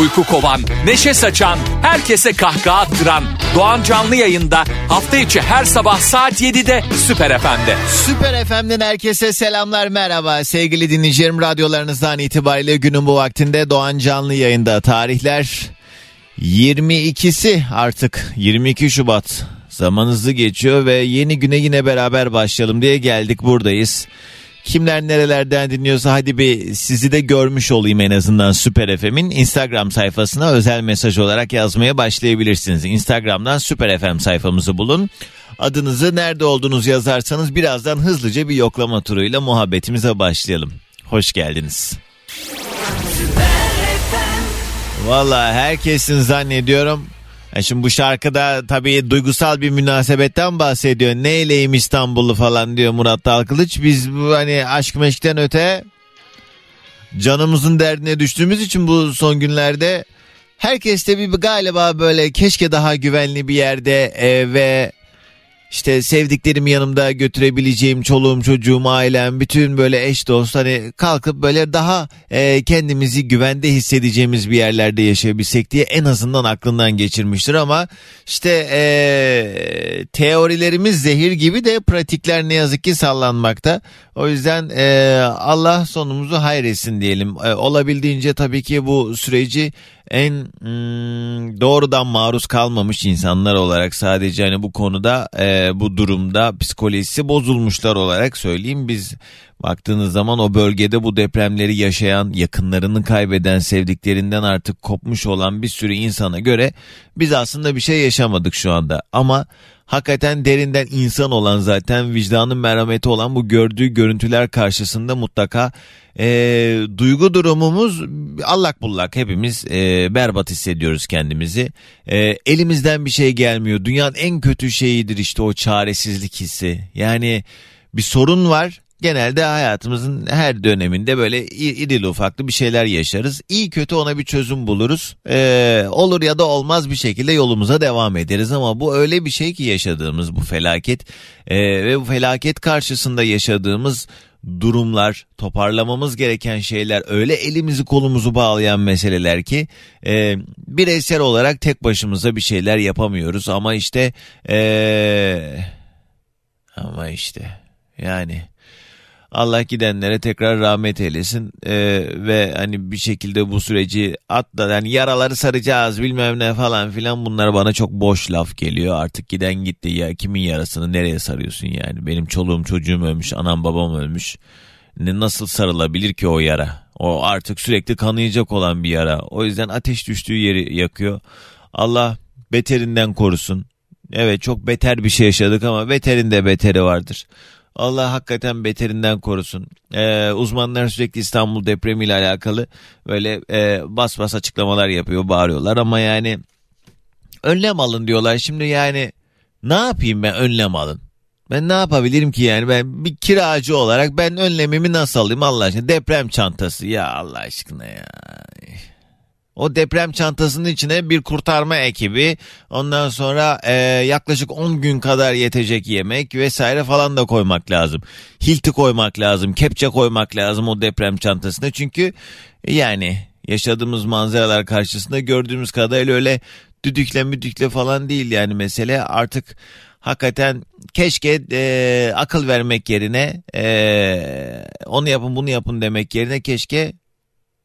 Uyku kovan, neşe saçan, herkese kahkaha attıran Doğan Canlı yayında hafta içi her sabah saat 7'de Süper FM'de. Süper FM'den herkese selamlar merhaba sevgili dinleyicilerim radyolarınızdan itibariyle günün bu vaktinde Doğan Canlı yayında tarihler 22'si artık 22 Şubat zaman hızlı geçiyor ve yeni güne yine beraber başlayalım diye geldik buradayız. Kimler nerelerden dinliyorsa hadi bir sizi de görmüş olayım en azından Süper FM'in Instagram sayfasına özel mesaj olarak yazmaya başlayabilirsiniz. Instagram'dan Süper FM sayfamızı bulun. Adınızı nerede olduğunuz yazarsanız birazdan hızlıca bir yoklama turuyla muhabbetimize başlayalım. Hoş geldiniz. Valla herkesin zannediyorum e şimdi bu şarkıda tabii duygusal bir münasebetten bahsediyor. Neyleyim İstanbul'u falan diyor Murat Dalkılıç. Biz bu hani aşk meşkten öte canımızın derdine düştüğümüz için bu son günlerde herkes de bir galiba böyle keşke daha güvenli bir yerde e, ve işte sevdiklerimi yanımda götürebileceğim çoluğum çocuğum ailem bütün böyle eş dost hani kalkıp böyle daha e, kendimizi güvende hissedeceğimiz bir yerlerde yaşayabilsek diye en azından aklından geçirmiştir. Ama işte e, teorilerimiz zehir gibi de pratikler ne yazık ki sallanmakta. O yüzden e, Allah sonumuzu hayretsin diyelim. E, olabildiğince tabii ki bu süreci en hmm, doğrudan maruz kalmamış insanlar olarak sadece hani bu konuda e, bu durumda psikolojisi bozulmuşlar olarak söyleyeyim. Biz baktığınız zaman o bölgede bu depremleri yaşayan yakınlarını kaybeden sevdiklerinden artık kopmuş olan bir sürü insana göre biz aslında bir şey yaşamadık şu anda. Ama hakikaten derinden insan olan zaten vicdanın merhameti olan bu gördüğü görüntüler karşısında mutlaka e, duygu durumumuz allak bullak hepimiz e, berbat hissediyoruz kendimizi. E, elimizden bir şey gelmiyor. Dünyanın en kötü şeyidir işte o çaresizlik hissi. Yani bir sorun var genelde hayatımızın her döneminde böyle irili ufaklı bir şeyler yaşarız. İyi kötü ona bir çözüm buluruz. Ee, olur ya da olmaz bir şekilde yolumuza devam ederiz ama bu öyle bir şey ki yaşadığımız bu felaket ee, ve bu felaket karşısında yaşadığımız durumlar, toparlamamız gereken şeyler öyle elimizi kolumuzu bağlayan meseleler ki e, bireysel olarak tek başımıza bir şeyler yapamıyoruz ama işte e, ama işte yani Allah gidenlere tekrar rahmet eylesin. Ee, ve hani bir şekilde bu süreci atla yani yaraları saracağız bilmem ne falan filan. Bunlar bana çok boş laf geliyor. Artık giden gitti. Ya kimin yarasını nereye sarıyorsun yani? Benim çoluğum çocuğum ölmüş anam babam ölmüş. Ne nasıl sarılabilir ki o yara? O artık sürekli kanayacak olan bir yara. O yüzden ateş düştüğü yeri yakıyor. Allah beterinden korusun. Evet çok beter bir şey yaşadık ama beterin de beteri vardır Allah hakikaten beterinden korusun. Ee, uzmanlar sürekli İstanbul depremiyle alakalı böyle e, bas bas açıklamalar yapıyor, bağırıyorlar ama yani önlem alın diyorlar. Şimdi yani ne yapayım ben önlem alın? Ben ne yapabilirim ki yani ben bir kiracı olarak ben önlemimi nasıl alayım Allah aşkına deprem çantası ya Allah aşkına ya. O deprem çantasının içine bir kurtarma ekibi ondan sonra e, yaklaşık 10 gün kadar yetecek yemek vesaire falan da koymak lazım. Hilti koymak lazım, kepçe koymak lazım o deprem çantasına çünkü yani yaşadığımız manzaralar karşısında gördüğümüz kadarıyla öyle düdükle müdükle falan değil yani mesele artık hakikaten keşke e, akıl vermek yerine e, onu yapın bunu yapın demek yerine keşke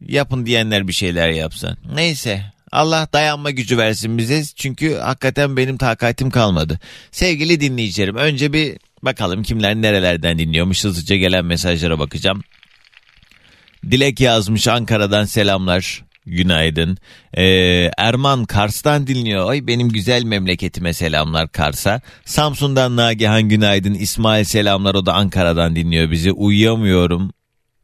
yapın diyenler bir şeyler yapsın. Neyse Allah dayanma gücü versin bize çünkü hakikaten benim takatim kalmadı. Sevgili dinleyicilerim önce bir bakalım kimler nerelerden dinliyormuş hızlıca gelen mesajlara bakacağım. Dilek yazmış Ankara'dan selamlar. Günaydın. Ee, Erman Kars'tan dinliyor. Ay benim güzel memleketime selamlar Kars'a. Samsun'dan Nagihan günaydın. İsmail selamlar o da Ankara'dan dinliyor bizi. Uyuyamıyorum.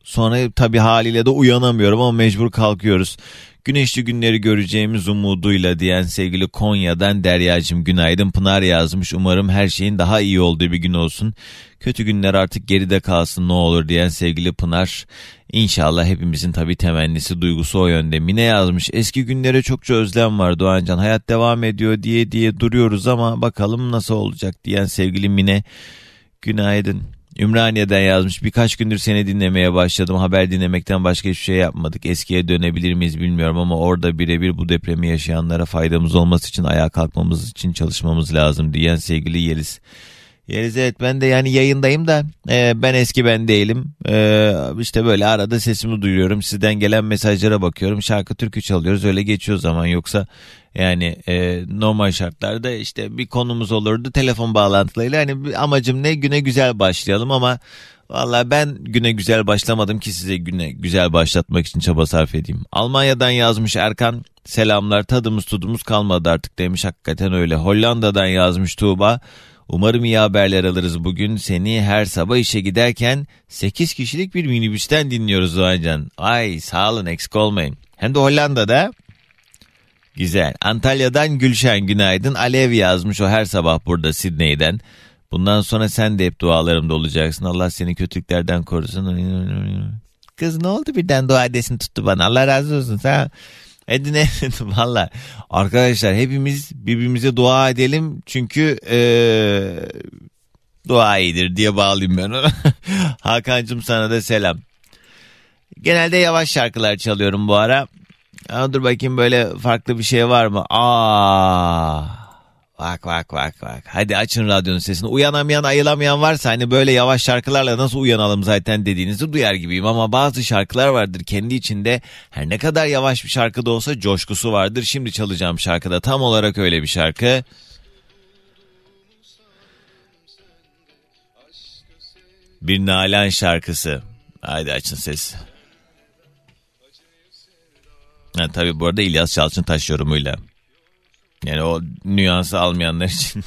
Sonra tabii haliyle de uyanamıyorum ama mecbur kalkıyoruz. Güneşli günleri göreceğimiz umuduyla diyen sevgili Konya'dan Deryacım günaydın Pınar yazmış. Umarım her şeyin daha iyi olduğu bir gün olsun. Kötü günler artık geride kalsın ne olur diyen sevgili Pınar. İnşallah hepimizin tabii temennisi duygusu o yönde. Mine yazmış eski günlere çokça özlem var Doğancan hayat devam ediyor diye diye duruyoruz ama bakalım nasıl olacak diyen sevgili Mine günaydın. Ümraniye'den yazmış. Birkaç gündür seni dinlemeye başladım. Haber dinlemekten başka hiçbir şey yapmadık. Eskiye dönebilir miyiz bilmiyorum ama orada birebir bu depremi yaşayanlara faydamız olması için ayağa kalkmamız için çalışmamız lazım diyen sevgili Yeliz. Yeliz evet ben de yani yayındayım da e, ben eski ben değilim. E, işte böyle arada sesimi duyuyorum. Sizden gelen mesajlara bakıyorum. Şarkı türkü çalıyoruz öyle geçiyor zaman yoksa yani e, normal şartlarda işte bir konumuz olurdu telefon bağlantılarıyla. Hani amacım ne güne güzel başlayalım ama Valla ben güne güzel başlamadım ki size güne güzel başlatmak için çaba sarf edeyim. Almanya'dan yazmış Erkan selamlar tadımız tudumuz kalmadı artık demiş hakikaten öyle. Hollanda'dan yazmış Tuğba Umarım iyi haberler alırız bugün. Seni her sabah işe giderken 8 kişilik bir minibüsten dinliyoruz Doğancan. Ay sağ olun eksik olmayın. Hem de Hollanda'da. Güzel. Antalya'dan Gülşen günaydın. Alev yazmış o her sabah burada Sidney'den. Bundan sonra sen de hep dualarımda olacaksın. Allah seni kötülüklerden korusun. Kız ne oldu birden dua edesin tuttu bana. Allah razı olsun. Sen Edine valla arkadaşlar hepimiz birbirimize dua edelim çünkü ee, dua iyidir diye bağlayayım ben ona. Hakan'cığım sana da selam. Genelde yavaş şarkılar çalıyorum bu ara. Ama dur bakayım böyle farklı bir şey var mı? Aa Bak bak bak bak. Hadi açın radyonun sesini. Uyanamayan ayılamayan varsa hani böyle yavaş şarkılarla nasıl uyanalım zaten dediğinizi duyar gibiyim. Ama bazı şarkılar vardır kendi içinde her ne kadar yavaş bir şarkı da olsa coşkusu vardır. Şimdi çalacağım şarkıda tam olarak öyle bir şarkı. Bir Nalan şarkısı. Haydi açın sesi. Ha, tabii bu arada İlyas Çalçıntaş yorumuyla. Yani o nüansı almayanlar için.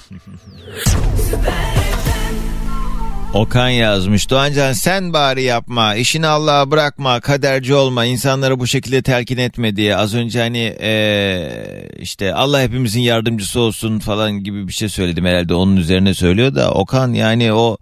Okan yazmış. Doğancan sen bari yapma. işini Allah'a bırakma. Kaderci olma. insanları bu şekilde telkin etme diye. Az önce hani ee, işte Allah hepimizin yardımcısı olsun falan gibi bir şey söyledim herhalde. Onun üzerine söylüyor da Okan yani o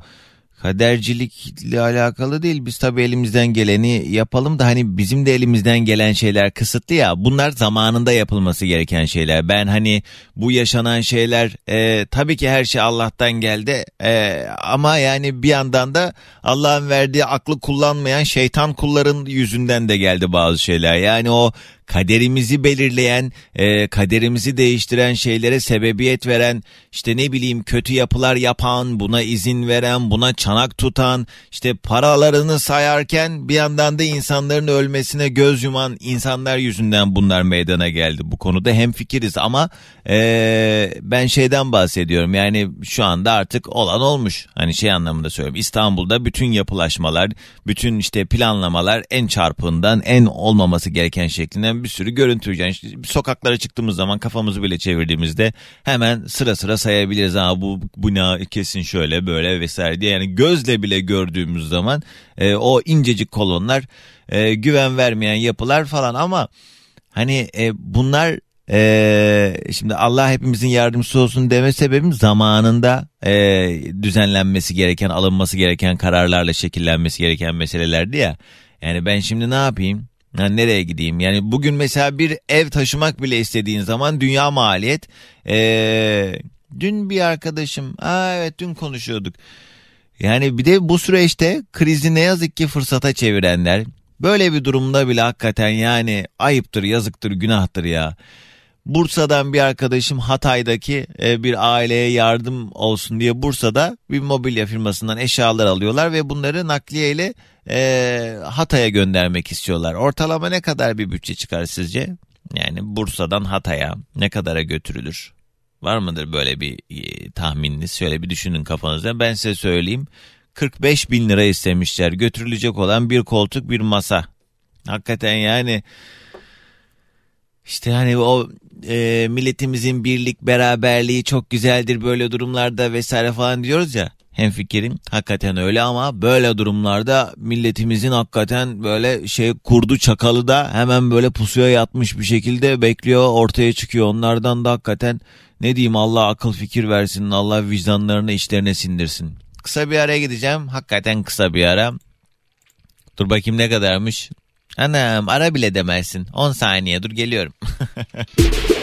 kadercilikle alakalı değil. Biz tabii elimizden geleni yapalım da hani bizim de elimizden gelen şeyler kısıtlı ya. Bunlar zamanında yapılması gereken şeyler. Ben hani bu yaşanan şeyler e, tabii ki her şey Allah'tan geldi e, ama yani bir yandan da Allah'ın verdiği aklı kullanmayan şeytan kulların yüzünden de geldi bazı şeyler. Yani o kaderimizi belirleyen, e, kaderimizi değiştiren şeylere sebebiyet veren, işte ne bileyim kötü yapılar yapan, buna izin veren, buna çanak tutan, işte paralarını sayarken bir yandan da insanların ölmesine göz yuman insanlar yüzünden bunlar meydana geldi. Bu konuda hem fikiriz ama e, ben şeyden bahsediyorum yani şu anda artık olan olmuş. Hani şey anlamında söylüyorum İstanbul'da bütün yapılaşmalar, bütün işte planlamalar en çarpığından en olmaması gereken şeklinden bir sürü görüntü. Yani işte sokaklara çıktığımız zaman kafamızı bile çevirdiğimizde hemen sıra sıra sayabiliriz. Ha bu bu kesin şöyle böyle vesaire diye. Yani gözle bile gördüğümüz zaman e, o incecik kolonlar e, güven vermeyen yapılar falan ama hani e, bunlar ee, şimdi Allah hepimizin yardımcısı olsun deme sebebim zamanında e, düzenlenmesi gereken, alınması gereken kararlarla şekillenmesi gereken meselelerdi ya. Yani ben şimdi ne yapayım? Yani nereye gideyim? Yani bugün mesela bir ev taşımak bile istediğin zaman dünya maliyet. Ee, dün bir arkadaşım, aa evet dün konuşuyorduk. Yani bir de bu süreçte krizi ne yazık ki fırsata çevirenler. Böyle bir durumda bile hakikaten yani ayıptır, yazıktır, günahtır ya. Bursa'dan bir arkadaşım Hatay'daki e, bir aileye yardım olsun diye Bursa'da bir mobilya firmasından eşyalar alıyorlar ve bunları nakliye ile e, Hatay'a göndermek istiyorlar. Ortalama ne kadar bir bütçe çıkar sizce? Yani Bursa'dan Hatay'a ne kadara götürülür? Var mıdır böyle bir e, tahmininiz? Şöyle bir düşünün kafanızda. Ben size söyleyeyim. 45 bin lira istemişler. Götürülecek olan bir koltuk bir masa. Hakikaten yani işte hani o e, milletimizin birlik beraberliği çok güzeldir böyle durumlarda vesaire falan diyoruz ya. Hem fikirim hakikaten öyle ama böyle durumlarda milletimizin hakikaten böyle şey kurdu çakalı da hemen böyle pusuya yatmış bir şekilde bekliyor ortaya çıkıyor. Onlardan da hakikaten ne diyeyim Allah akıl fikir versin Allah vicdanlarını içlerine sindirsin. Kısa bir araya gideceğim hakikaten kısa bir ara. Dur bakayım ne kadarmış. Anam ara bile demezsin. 10 saniye dur geliyorum.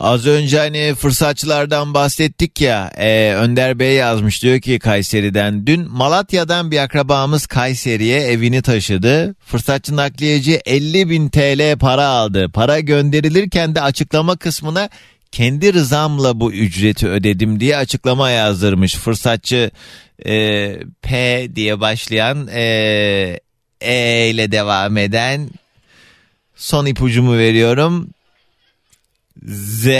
Az önce hani fırsatçılardan bahsettik ya e, Önder Bey yazmış diyor ki Kayseri'den dün Malatya'dan bir akrabamız Kayseri'ye evini taşıdı. Fırsatçı nakliyeci 50 bin TL para aldı. Para gönderilirken de açıklama kısmına kendi rızamla bu ücreti ödedim diye açıklama yazdırmış. Fırsatçı e, P diye başlayan e, E ile devam eden son ipucumu veriyorum. Z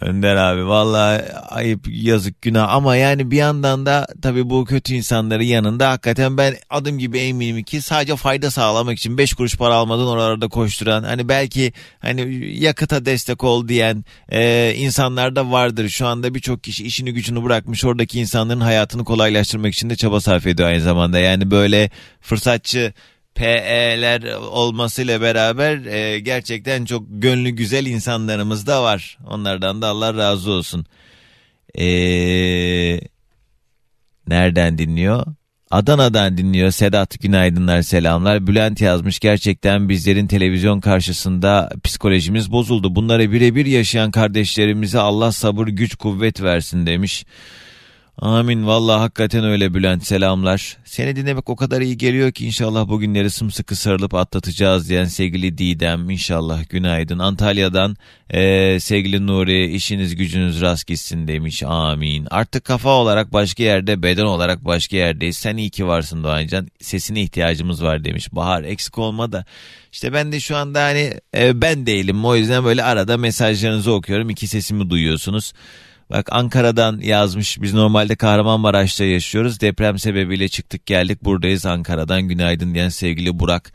Önder abi vallahi ayıp yazık günah ama yani bir yandan da tabii bu kötü insanların yanında hakikaten ben adım gibi eminim ki sadece fayda sağlamak için 5 kuruş para almadan oralarda koşturan hani belki hani yakıta destek ol diyen e, insanlar da vardır. Şu anda birçok kişi işini gücünü bırakmış oradaki insanların hayatını kolaylaştırmak için de çaba sarf ediyor aynı zamanda. Yani böyle fırsatçı PE'ler olmasıyla beraber e, gerçekten çok gönlü güzel insanlarımız da var. Onlardan da Allah razı olsun. E, nereden dinliyor? Adana'dan dinliyor. Sedat günaydınlar selamlar. Bülent yazmış gerçekten bizlerin televizyon karşısında psikolojimiz bozuldu. Bunları birebir yaşayan kardeşlerimize Allah sabır güç kuvvet versin demiş. Amin valla hakikaten öyle Bülent selamlar. Seni dinlemek o kadar iyi geliyor ki inşallah bugünleri sımsıkı sarılıp atlatacağız diyen sevgili Didem inşallah günaydın. Antalya'dan ee, sevgili Nuri işiniz gücünüz rast gitsin demiş amin. Artık kafa olarak başka yerde beden olarak başka yerdeyiz. Sen iyi ki varsın Doğancan sesine ihtiyacımız var demiş. Bahar eksik olma da işte ben de şu anda hani e, ben değilim o yüzden böyle arada mesajlarınızı okuyorum iki sesimi duyuyorsunuz. Bak Ankara'dan yazmış. Biz normalde Kahramanmaraş'ta yaşıyoruz. Deprem sebebiyle çıktık geldik buradayız Ankara'dan. Günaydın diyen sevgili Burak.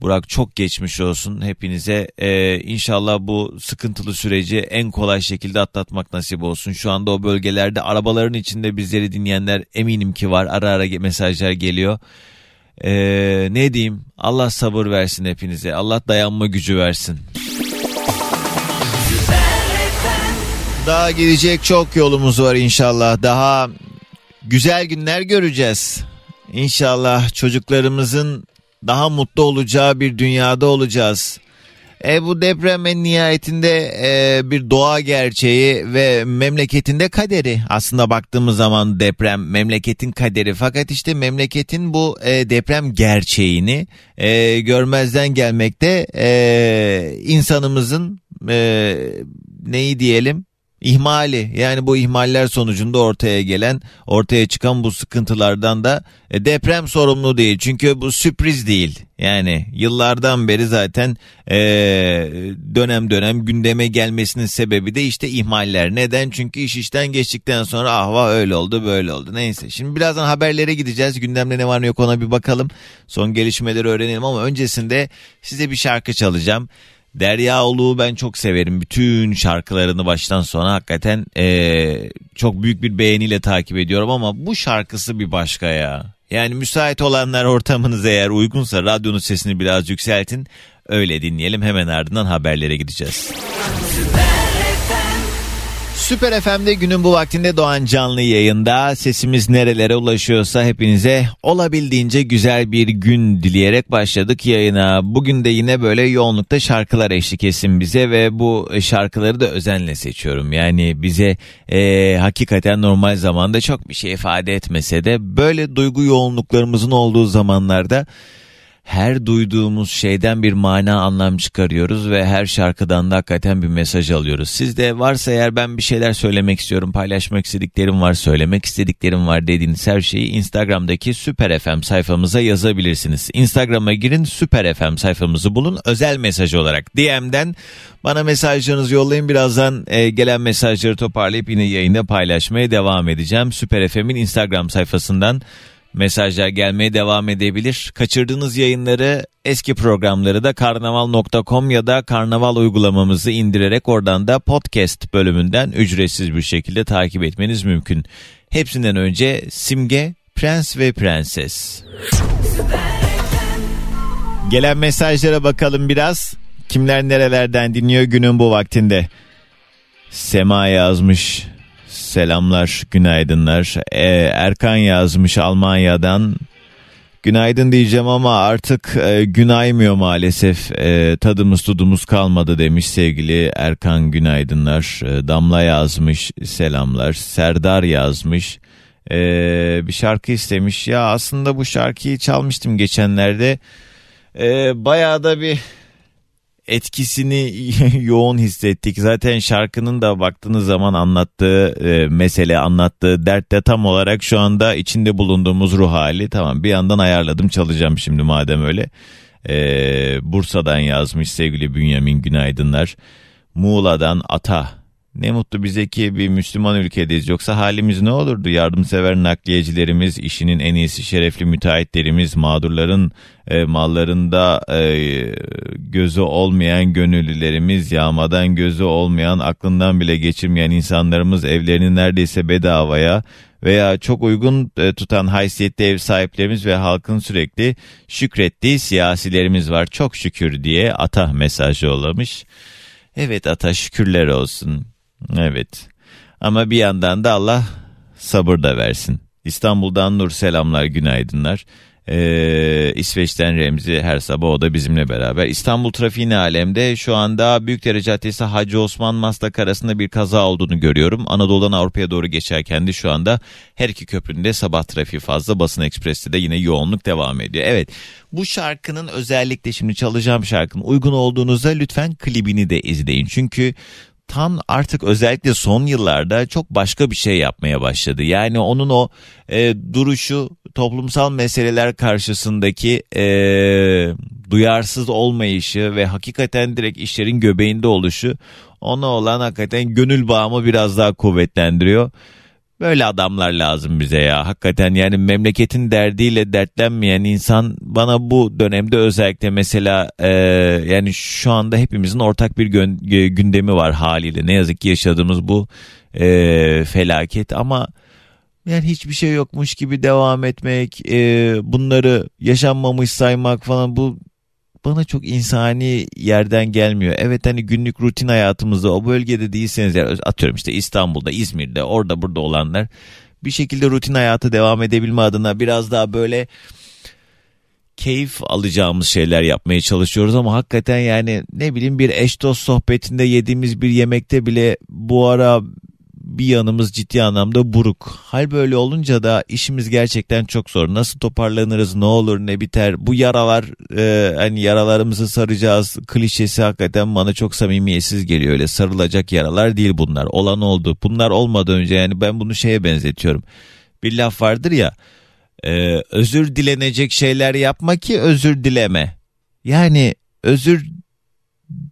Burak çok geçmiş olsun hepinize. Ee, inşallah bu sıkıntılı süreci en kolay şekilde atlatmak nasip olsun. Şu anda o bölgelerde arabaların içinde bizleri dinleyenler eminim ki var. Ara ara mesajlar geliyor. Ee, ne diyeyim Allah sabır versin hepinize. Allah dayanma gücü versin. Daha gidecek çok yolumuz var inşallah. Daha güzel günler göreceğiz. İnşallah çocuklarımızın daha mutlu olacağı bir dünyada olacağız. E, bu deprem en nihayetinde e, bir doğa gerçeği ve memleketinde kaderi. Aslında baktığımız zaman deprem memleketin kaderi. Fakat işte memleketin bu e, deprem gerçeğini e, görmezden gelmekte e, insanımızın e, neyi diyelim ihmali yani bu ihmaller sonucunda ortaya gelen ortaya çıkan bu sıkıntılardan da e, deprem sorumlu değil. Çünkü bu sürpriz değil. Yani yıllardan beri zaten e, dönem dönem gündeme gelmesinin sebebi de işte ihmaller. Neden? Çünkü iş işten geçtikten sonra ahva öyle oldu böyle oldu. Neyse şimdi birazdan haberlere gideceğiz. Gündemde ne var ne yok ona bir bakalım. Son gelişmeleri öğrenelim ama öncesinde size bir şarkı çalacağım. Derya Oluğ'u ben çok severim. Bütün şarkılarını baştan sona hakikaten ee, çok büyük bir beğeniyle takip ediyorum ama bu şarkısı bir başka ya. Yani müsait olanlar ortamınız eğer uygunsa radyonun sesini biraz yükseltin. Öyle dinleyelim hemen ardından haberlere gideceğiz. Süper FM'de günün bu vaktinde Doğan canlı yayında sesimiz nerelere ulaşıyorsa hepinize olabildiğince güzel bir gün dileyerek başladık yayına. Bugün de yine böyle yoğunlukta şarkılar eşlik etsin bize ve bu şarkıları da özenle seçiyorum. Yani bize e, hakikaten normal zamanda çok bir şey ifade etmese de böyle duygu yoğunluklarımızın olduğu zamanlarda her duyduğumuz şeyden bir mana anlam çıkarıyoruz ve her şarkıdan da hakikaten bir mesaj alıyoruz. Siz de varsa eğer ben bir şeyler söylemek istiyorum, paylaşmak istediklerim var, söylemek istediklerim var dediğiniz her şeyi Instagram'daki Süper FM sayfamıza yazabilirsiniz. Instagram'a girin Süper FM sayfamızı bulun özel mesaj olarak DM'den bana mesajlarınızı yollayın. Birazdan e, gelen mesajları toparlayıp yine yayında paylaşmaya devam edeceğim. Süper FM'in Instagram sayfasından mesajlar gelmeye devam edebilir. Kaçırdığınız yayınları eski programları da karnaval.com ya da karnaval uygulamamızı indirerek oradan da podcast bölümünden ücretsiz bir şekilde takip etmeniz mümkün. Hepsinden önce Simge, Prens ve Prenses. Gelen mesajlara bakalım biraz. Kimler nerelerden dinliyor günün bu vaktinde? Sema yazmış. Selamlar, günaydınlar. Ee, Erkan yazmış Almanya'dan. Günaydın diyeceğim ama artık e, günaymıyor maalesef. E, tadımız tudumuz kalmadı demiş sevgili Erkan günaydınlar. E, Damla yazmış selamlar. Serdar yazmış. E, bir şarkı istemiş. Ya aslında bu şarkıyı çalmıştım geçenlerde. E, bayağı da bir etkisini yoğun hissettik. Zaten şarkının da baktığınız zaman anlattığı e, mesele, anlattığı dert de tam olarak şu anda içinde bulunduğumuz ruh hali. Tamam bir yandan ayarladım çalacağım şimdi madem öyle. E, Bursa'dan yazmış sevgili Bünyamin günaydınlar. Muğla'dan Ata ne mutlu bize ki bir Müslüman ülkedeyiz. Yoksa halimiz ne olurdu? Yardımsever nakliyecilerimiz, işinin en iyisi şerefli müteahhitlerimiz, mağdurların e, mallarında e, gözü olmayan gönüllülerimiz, yağmadan gözü olmayan, aklından bile geçirmeyen insanlarımız evlerini neredeyse bedavaya veya çok uygun e, tutan haysiyetli ev sahiplerimiz ve halkın sürekli şükrettiği siyasilerimiz var. Çok şükür diye ata mesajı yollamış. Evet ata şükürler olsun. Evet. Ama bir yandan da Allah sabır da versin. İstanbul'dan Nur selamlar günaydınlar. Ee, İsveç'ten Remzi her sabah o da bizimle beraber. İstanbul trafiğine alemde şu anda Büyükdere Caddesi Hacı Osman Maslak arasında bir kaza olduğunu görüyorum. Anadolu'dan Avrupa'ya doğru geçerken de şu anda her iki köpründe sabah trafiği fazla. Basın Ekspres'te de yine yoğunluk devam ediyor. Evet bu şarkının özellikle şimdi çalacağım şarkının uygun olduğunuzda lütfen klibini de izleyin. Çünkü Tan artık özellikle son yıllarda çok başka bir şey yapmaya başladı. Yani onun o e, duruşu toplumsal meseleler karşısındaki e, duyarsız olmayışı ve hakikaten direkt işlerin göbeğinde oluşu ona olan hakikaten gönül bağımı biraz daha kuvvetlendiriyor. Böyle adamlar lazım bize ya. Hakikaten yani memleketin derdiyle dertlenmeyen insan bana bu dönemde özellikle mesela e, yani şu anda hepimizin ortak bir gön, gündemi var haliyle. Ne yazık ki yaşadığımız bu e, felaket ama yani hiçbir şey yokmuş gibi devam etmek, e, bunları yaşanmamış saymak falan bu bana çok insani yerden gelmiyor. Evet hani günlük rutin hayatımızda o bölgede değilseniz yani atıyorum işte İstanbul'da, İzmir'de, orada burada olanlar bir şekilde rutin hayatı devam edebilme adına biraz daha böyle keyif alacağımız şeyler yapmaya çalışıyoruz ama hakikaten yani ne bileyim bir eş dost sohbetinde yediğimiz bir yemekte bile bu ara bir yanımız ciddi anlamda buruk. Hal böyle olunca da işimiz gerçekten çok zor. Nasıl toparlanırız, ne olur, ne biter? Bu yaralar, e, hani yaralarımızı saracağız klişesi hakikaten bana çok samimiyetsiz geliyor. Öyle sarılacak yaralar değil bunlar. Olan oldu. Bunlar olmadan önce yani ben bunu şeye benzetiyorum. Bir laf vardır ya, e, özür dilenecek şeyler yapma ki özür dileme. Yani özür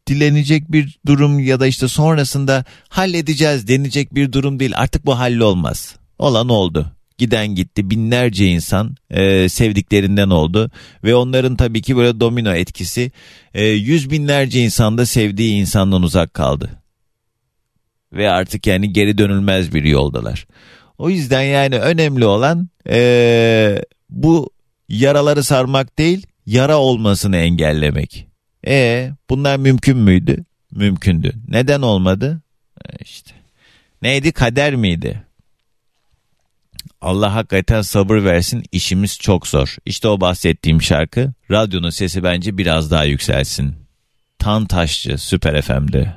dilenecek bir durum ya da işte sonrasında halledeceğiz denecek bir durum değil. Artık bu hallolmaz. Olan oldu. Giden gitti binlerce insan e, sevdiklerinden oldu ve onların tabii ki böyle domino etkisi e, yüz binlerce insan da sevdiği insandan uzak kaldı. Ve artık yani geri dönülmez bir yoldalar. O yüzden yani önemli olan e, bu yaraları sarmak değil yara olmasını engellemek. E bunlar mümkün müydü? Mümkündü. Neden olmadı? E işte. Neydi kader miydi? Allah hakikaten sabır versin işimiz çok zor. İşte o bahsettiğim şarkı radyonun sesi bence biraz daha yükselsin. Tan Taşçı Süper FM'de.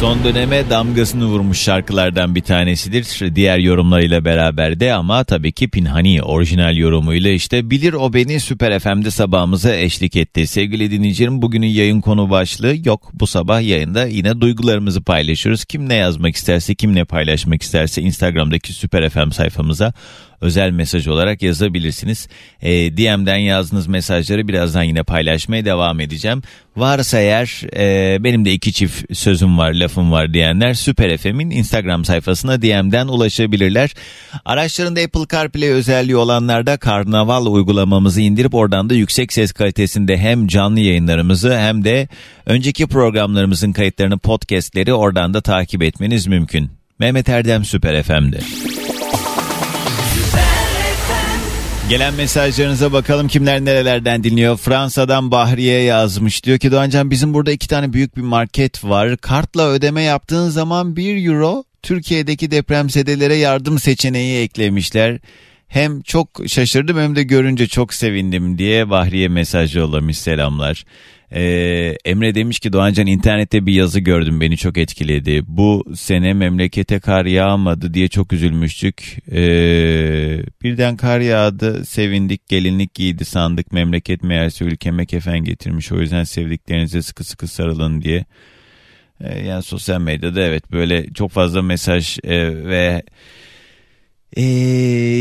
Son döneme damgasını vurmuş şarkılardan bir tanesidir. Diğer yorumlarıyla beraber de ama tabii ki Pinhani orijinal yorumuyla işte Bilir O Beni Süper FM'de sabahımıza eşlik etti. Sevgili dinleyicilerim bugünün yayın konu başlığı yok. Bu sabah yayında yine duygularımızı paylaşıyoruz. Kim ne yazmak isterse, kim ne paylaşmak isterse Instagram'daki Süper FM sayfamıza özel mesaj olarak yazabilirsiniz. E, DM'den yazdığınız mesajları birazdan yine paylaşmaya devam edeceğim. Varsa eğer e, benim de iki çift sözüm var, lafım var diyenler Süper FM'in Instagram sayfasına DM'den ulaşabilirler. Araçlarında Apple CarPlay özelliği olanlar da Karnaval uygulamamızı indirip oradan da yüksek ses kalitesinde hem canlı yayınlarımızı hem de önceki programlarımızın kayıtlarını podcastleri oradan da takip etmeniz mümkün. Mehmet Erdem Süper FM'de. Gelen mesajlarınıza bakalım kimler nerelerden dinliyor. Fransa'dan Bahriye yazmış. Diyor ki Doğancan bizim burada iki tane büyük bir market var. Kartla ödeme yaptığın zaman 1 euro Türkiye'deki depremzedelere yardım seçeneği eklemişler. Hem çok şaşırdım hem de görünce çok sevindim diye Bahriye mesaj yollamış selamlar. Ee, Emre demiş ki Doğancan internette bir yazı gördüm beni çok etkiledi. Bu sene memlekete kar yağmadı diye çok üzülmüştük. Ee, birden kar yağdı sevindik gelinlik giydi sandık memleket meğerse ülkeme kefen getirmiş. O yüzden sevdiklerinize sıkı sıkı sarılın diye. Ee, yani sosyal medyada evet böyle çok fazla mesaj e, ve ee,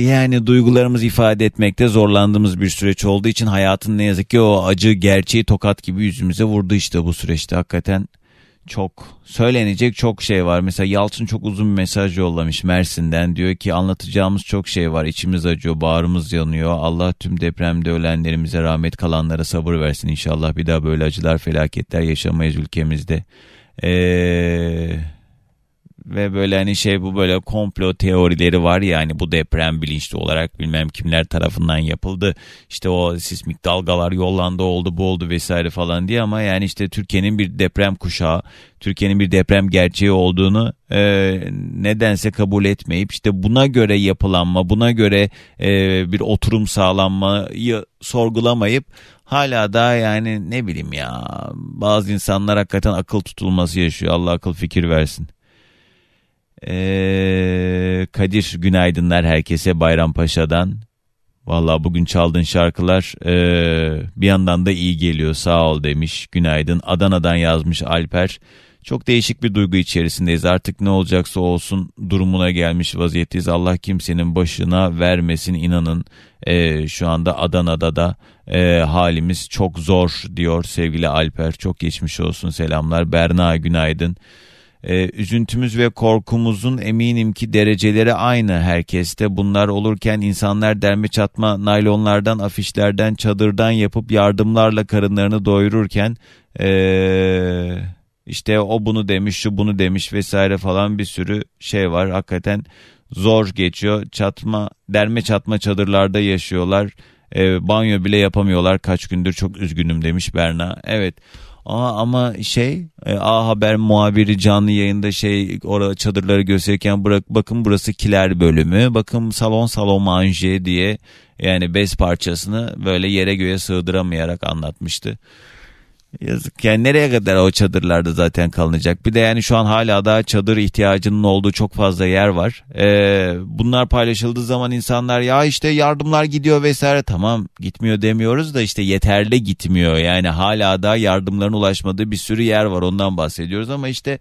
yani duygularımızı ifade etmekte zorlandığımız bir süreç olduğu için hayatın ne yazık ki o acı gerçeği tokat gibi yüzümüze vurdu işte bu süreçte hakikaten çok söylenecek çok şey var. Mesela Yalçın çok uzun bir mesaj yollamış Mersin'den. Diyor ki anlatacağımız çok şey var. İçimiz acıyor, bağrımız yanıyor. Allah tüm depremde ölenlerimize rahmet kalanlara sabır versin inşallah. Bir daha böyle acılar, felaketler yaşamayız ülkemizde. Eee ve böyle hani şey bu böyle komplo teorileri var ya hani bu deprem bilinçli olarak bilmem kimler tarafından yapıldı. İşte o sismik dalgalar yollandı oldu bu oldu vesaire falan diye ama yani işte Türkiye'nin bir deprem kuşağı, Türkiye'nin bir deprem gerçeği olduğunu e, nedense kabul etmeyip işte buna göre yapılanma, buna göre e, bir oturum sağlanmayı sorgulamayıp hala da yani ne bileyim ya bazı insanlar hakikaten akıl tutulması yaşıyor. Allah akıl fikir versin. Ee, Kadir günaydınlar herkese Bayrampaşa'dan. Valla bugün çaldığın şarkılar e, bir yandan da iyi geliyor sağ ol demiş. Günaydın Adana'dan yazmış Alper. Çok değişik bir duygu içerisindeyiz. Artık ne olacaksa olsun durumuna gelmiş vaziyetteyiz. Allah kimsenin başına vermesin inanın. E, şu anda Adana'da da e, halimiz çok zor diyor sevgili Alper. Çok geçmiş olsun selamlar. Berna günaydın. E, üzüntümüz ve korkumuzun eminim ki dereceleri aynı herkeste. Bunlar olurken insanlar derme çatma naylonlardan, afişlerden, çadırdan yapıp yardımlarla karınlarını doyururken e, işte o bunu demiş, şu bunu demiş vesaire falan bir sürü şey var. Hakikaten zor geçiyor. Çatma, derme çatma çadırlarda yaşıyorlar. E, banyo bile yapamıyorlar kaç gündür çok üzgünüm demiş Berna. Evet Aa, ama şey e, A Haber muhabiri canlı yayında şey orada çadırları gösterirken bırak, bakın burası kiler bölümü bakın salon salon manje diye yani bez parçasını böyle yere göğe sığdıramayarak anlatmıştı. Yazık yani nereye kadar o çadırlarda zaten kalınacak. Bir de yani şu an hala daha çadır ihtiyacının olduğu çok fazla yer var. Ee, bunlar paylaşıldığı zaman insanlar ya işte yardımlar gidiyor vesaire tamam gitmiyor demiyoruz da işte yeterli gitmiyor. Yani hala da yardımların ulaşmadığı bir sürü yer var ondan bahsediyoruz ama işte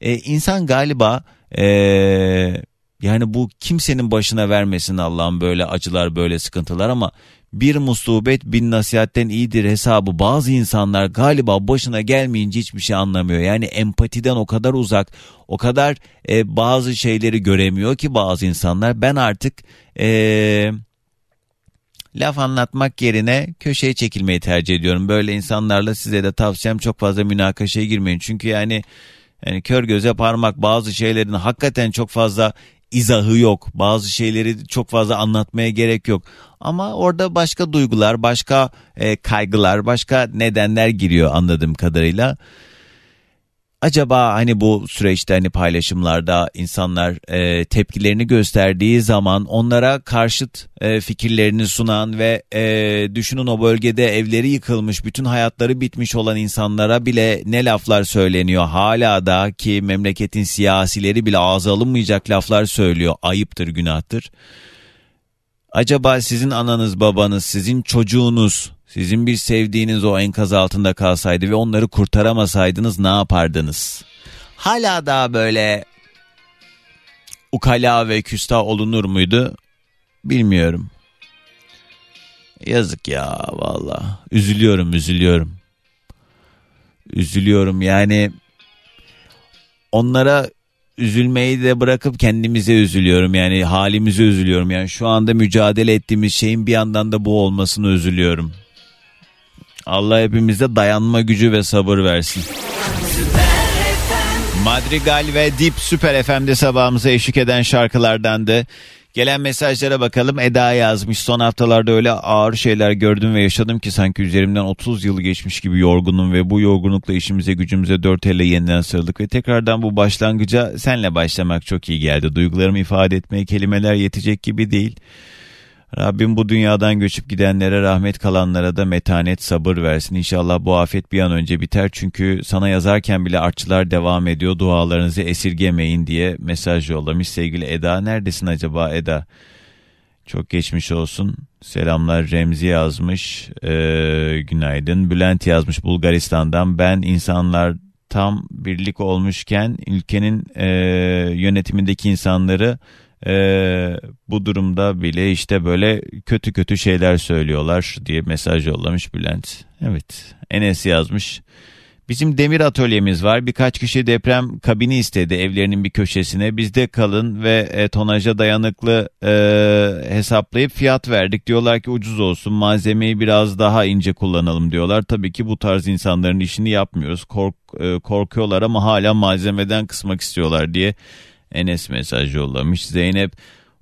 e, insan galiba e, yani bu kimsenin başına vermesin Allah'ım böyle acılar böyle sıkıntılar ama bir musibet bin nasihatten iyidir hesabı bazı insanlar galiba başına gelmeyince hiçbir şey anlamıyor. Yani empatiden o kadar uzak o kadar e, bazı şeyleri göremiyor ki bazı insanlar ben artık e, laf anlatmak yerine köşeye çekilmeyi tercih ediyorum. Böyle insanlarla size de tavsiyem çok fazla münakaşaya girmeyin. Çünkü yani yani kör göze parmak bazı şeylerin hakikaten çok fazla izahı yok. Bazı şeyleri çok fazla anlatmaya gerek yok. Ama orada başka duygular, başka e, kaygılar, başka nedenler giriyor anladığım kadarıyla. Acaba hani bu süreçte hani paylaşımlarda insanlar e, tepkilerini gösterdiği zaman onlara karşıt e, fikirlerini sunan ve e, düşünün o bölgede evleri yıkılmış, bütün hayatları bitmiş olan insanlara bile ne laflar söyleniyor. Hala da ki memleketin siyasileri bile ağza alınmayacak laflar söylüyor. Ayıptır, günahtır. Acaba sizin ananız, babanız, sizin çocuğunuz, sizin bir sevdiğiniz o enkaz altında kalsaydı ve onları kurtaramasaydınız ne yapardınız? Hala daha böyle ukala ve küstah olunur muydu? Bilmiyorum. Yazık ya valla. Üzülüyorum, üzülüyorum. Üzülüyorum yani onlara üzülmeyi de bırakıp kendimize üzülüyorum. Yani halimize üzülüyorum. Yani şu anda mücadele ettiğimiz şeyin bir yandan da bu olmasını üzülüyorum. Allah hepimize dayanma gücü ve sabır versin. Madrigal ve Deep Süper FM'de sabahımıza eşlik eden şarkılardan da Gelen mesajlara bakalım. Eda yazmış. Son haftalarda öyle ağır şeyler gördüm ve yaşadım ki sanki üzerimden 30 yıl geçmiş gibi yorgunum ve bu yorgunlukla işimize gücümüze dört elle yeniden sarıldık ve tekrardan bu başlangıca senle başlamak çok iyi geldi. Duygularımı ifade etmeye kelimeler yetecek gibi değil. Rabbim bu dünyadan göçüp gidenlere rahmet kalanlara da metanet sabır versin. İnşallah bu afet bir an önce biter. Çünkü sana yazarken bile artçılar devam ediyor. Dualarınızı esirgemeyin diye mesaj yollamış sevgili Eda. Neredesin acaba Eda? Çok geçmiş olsun. Selamlar Remzi yazmış. Ee, günaydın. Bülent yazmış Bulgaristan'dan. Ben insanlar tam birlik olmuşken ülkenin e, yönetimindeki insanları e, bu durumda bile işte böyle kötü kötü şeyler söylüyorlar diye mesaj yollamış Bülent. Evet Enes yazmış. Bizim demir atölyemiz var. Birkaç kişi deprem kabini istedi evlerinin bir köşesine. Bizde kalın ve e, tonaja dayanıklı e, hesaplayıp fiyat verdik. Diyorlar ki ucuz olsun malzemeyi biraz daha ince kullanalım diyorlar. Tabii ki bu tarz insanların işini yapmıyoruz. Kork, e, korkuyorlar ama hala malzemeden kısmak istiyorlar diye Enes mesaj yollamış. Zeynep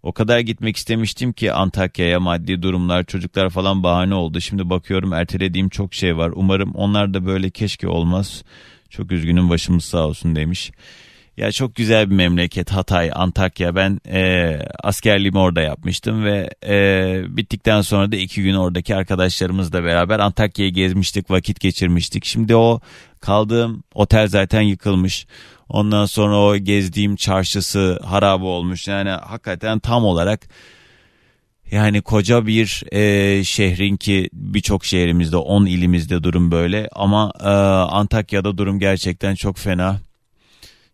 o kadar gitmek istemiştim ki Antakya'ya maddi durumlar çocuklar falan bahane oldu. Şimdi bakıyorum ertelediğim çok şey var. Umarım onlar da böyle keşke olmaz. Çok üzgünüm başımız sağ olsun demiş. Ya çok güzel bir memleket Hatay, Antakya. Ben e, askerliğimi orada yapmıştım ve e, bittikten sonra da iki gün oradaki arkadaşlarımızla beraber Antakya'yı gezmiştik, vakit geçirmiştik. Şimdi o kaldığım otel zaten yıkılmış. Ondan sonra o gezdiğim çarşısı harap olmuş. Yani hakikaten tam olarak yani koca bir e, şehrin ki birçok şehrimizde 10 ilimizde durum böyle ama e, Antakya'da durum gerçekten çok fena.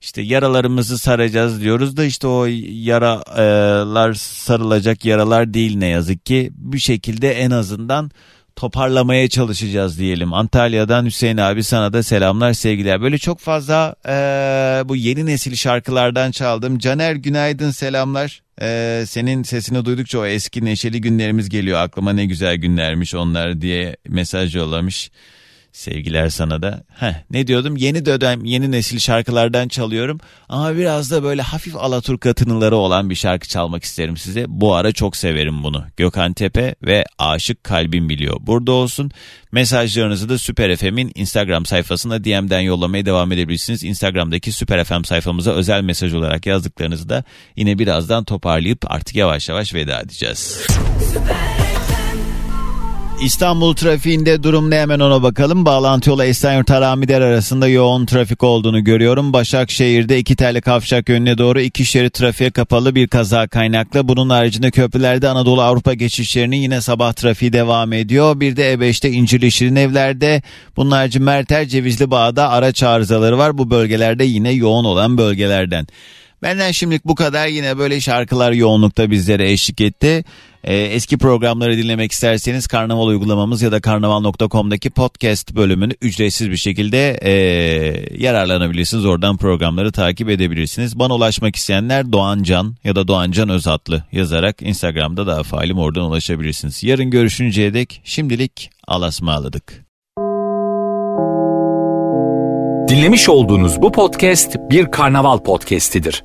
İşte yaralarımızı saracağız diyoruz da işte o yaralar sarılacak yaralar değil ne yazık ki. Bir şekilde en azından toparlamaya çalışacağız diyelim. Antalya'dan Hüseyin abi sana da selamlar sevgiler. Böyle çok fazla e, bu yeni nesil şarkılardan çaldım. Caner günaydın selamlar. E, senin sesini duydukça o eski neşeli günlerimiz geliyor aklıma ne güzel günlermiş onlar diye mesaj yollamış. Sevgiler sana da. Heh, ne diyordum? Yeni dönem, yeni nesil şarkılardan çalıyorum. Ama biraz da böyle hafif Alaturka tınıları olan bir şarkı çalmak isterim size. Bu ara çok severim bunu. Gökhan Tepe ve Aşık Kalbim Biliyor. Burada olsun. Mesajlarınızı da Süper FM'in Instagram sayfasına DM'den yollamaya devam edebilirsiniz. Instagram'daki Süper FM sayfamıza özel mesaj olarak yazdıklarınızı da yine birazdan toparlayıp artık yavaş yavaş veda edeceğiz. Süper. İstanbul trafiğinde durum ne hemen ona bakalım. Bağlantı yolu Esenyurt Haramider arasında yoğun trafik olduğunu görüyorum. Başakşehir'de iki telli kavşak yönüne doğru iki şerit trafiğe kapalı bir kaza kaynaklı. Bunun haricinde köprülerde Anadolu Avrupa geçişlerinin yine sabah trafiği devam ediyor. Bir de E5'te İncirli Şirin evlerde bunun harici Merter Cevizli Bağ'da araç arızaları var. Bu bölgelerde yine yoğun olan bölgelerden. Benden şimdilik bu kadar. Yine böyle şarkılar yoğunlukta bizlere eşlik etti. Ee, eski programları dinlemek isterseniz Karnaval uygulamamız ya da karnaval.com'daki podcast bölümünü ücretsiz bir şekilde e, yararlanabilirsiniz. Oradan programları takip edebilirsiniz. Bana ulaşmak isteyenler Doğan Can ya da Doğan Can Özatlı yazarak Instagram'da daha faalim oradan ulaşabilirsiniz. Yarın görüşünceye dek şimdilik alasmaladık. Dinlemiş olduğunuz bu podcast bir karnaval podcastidir.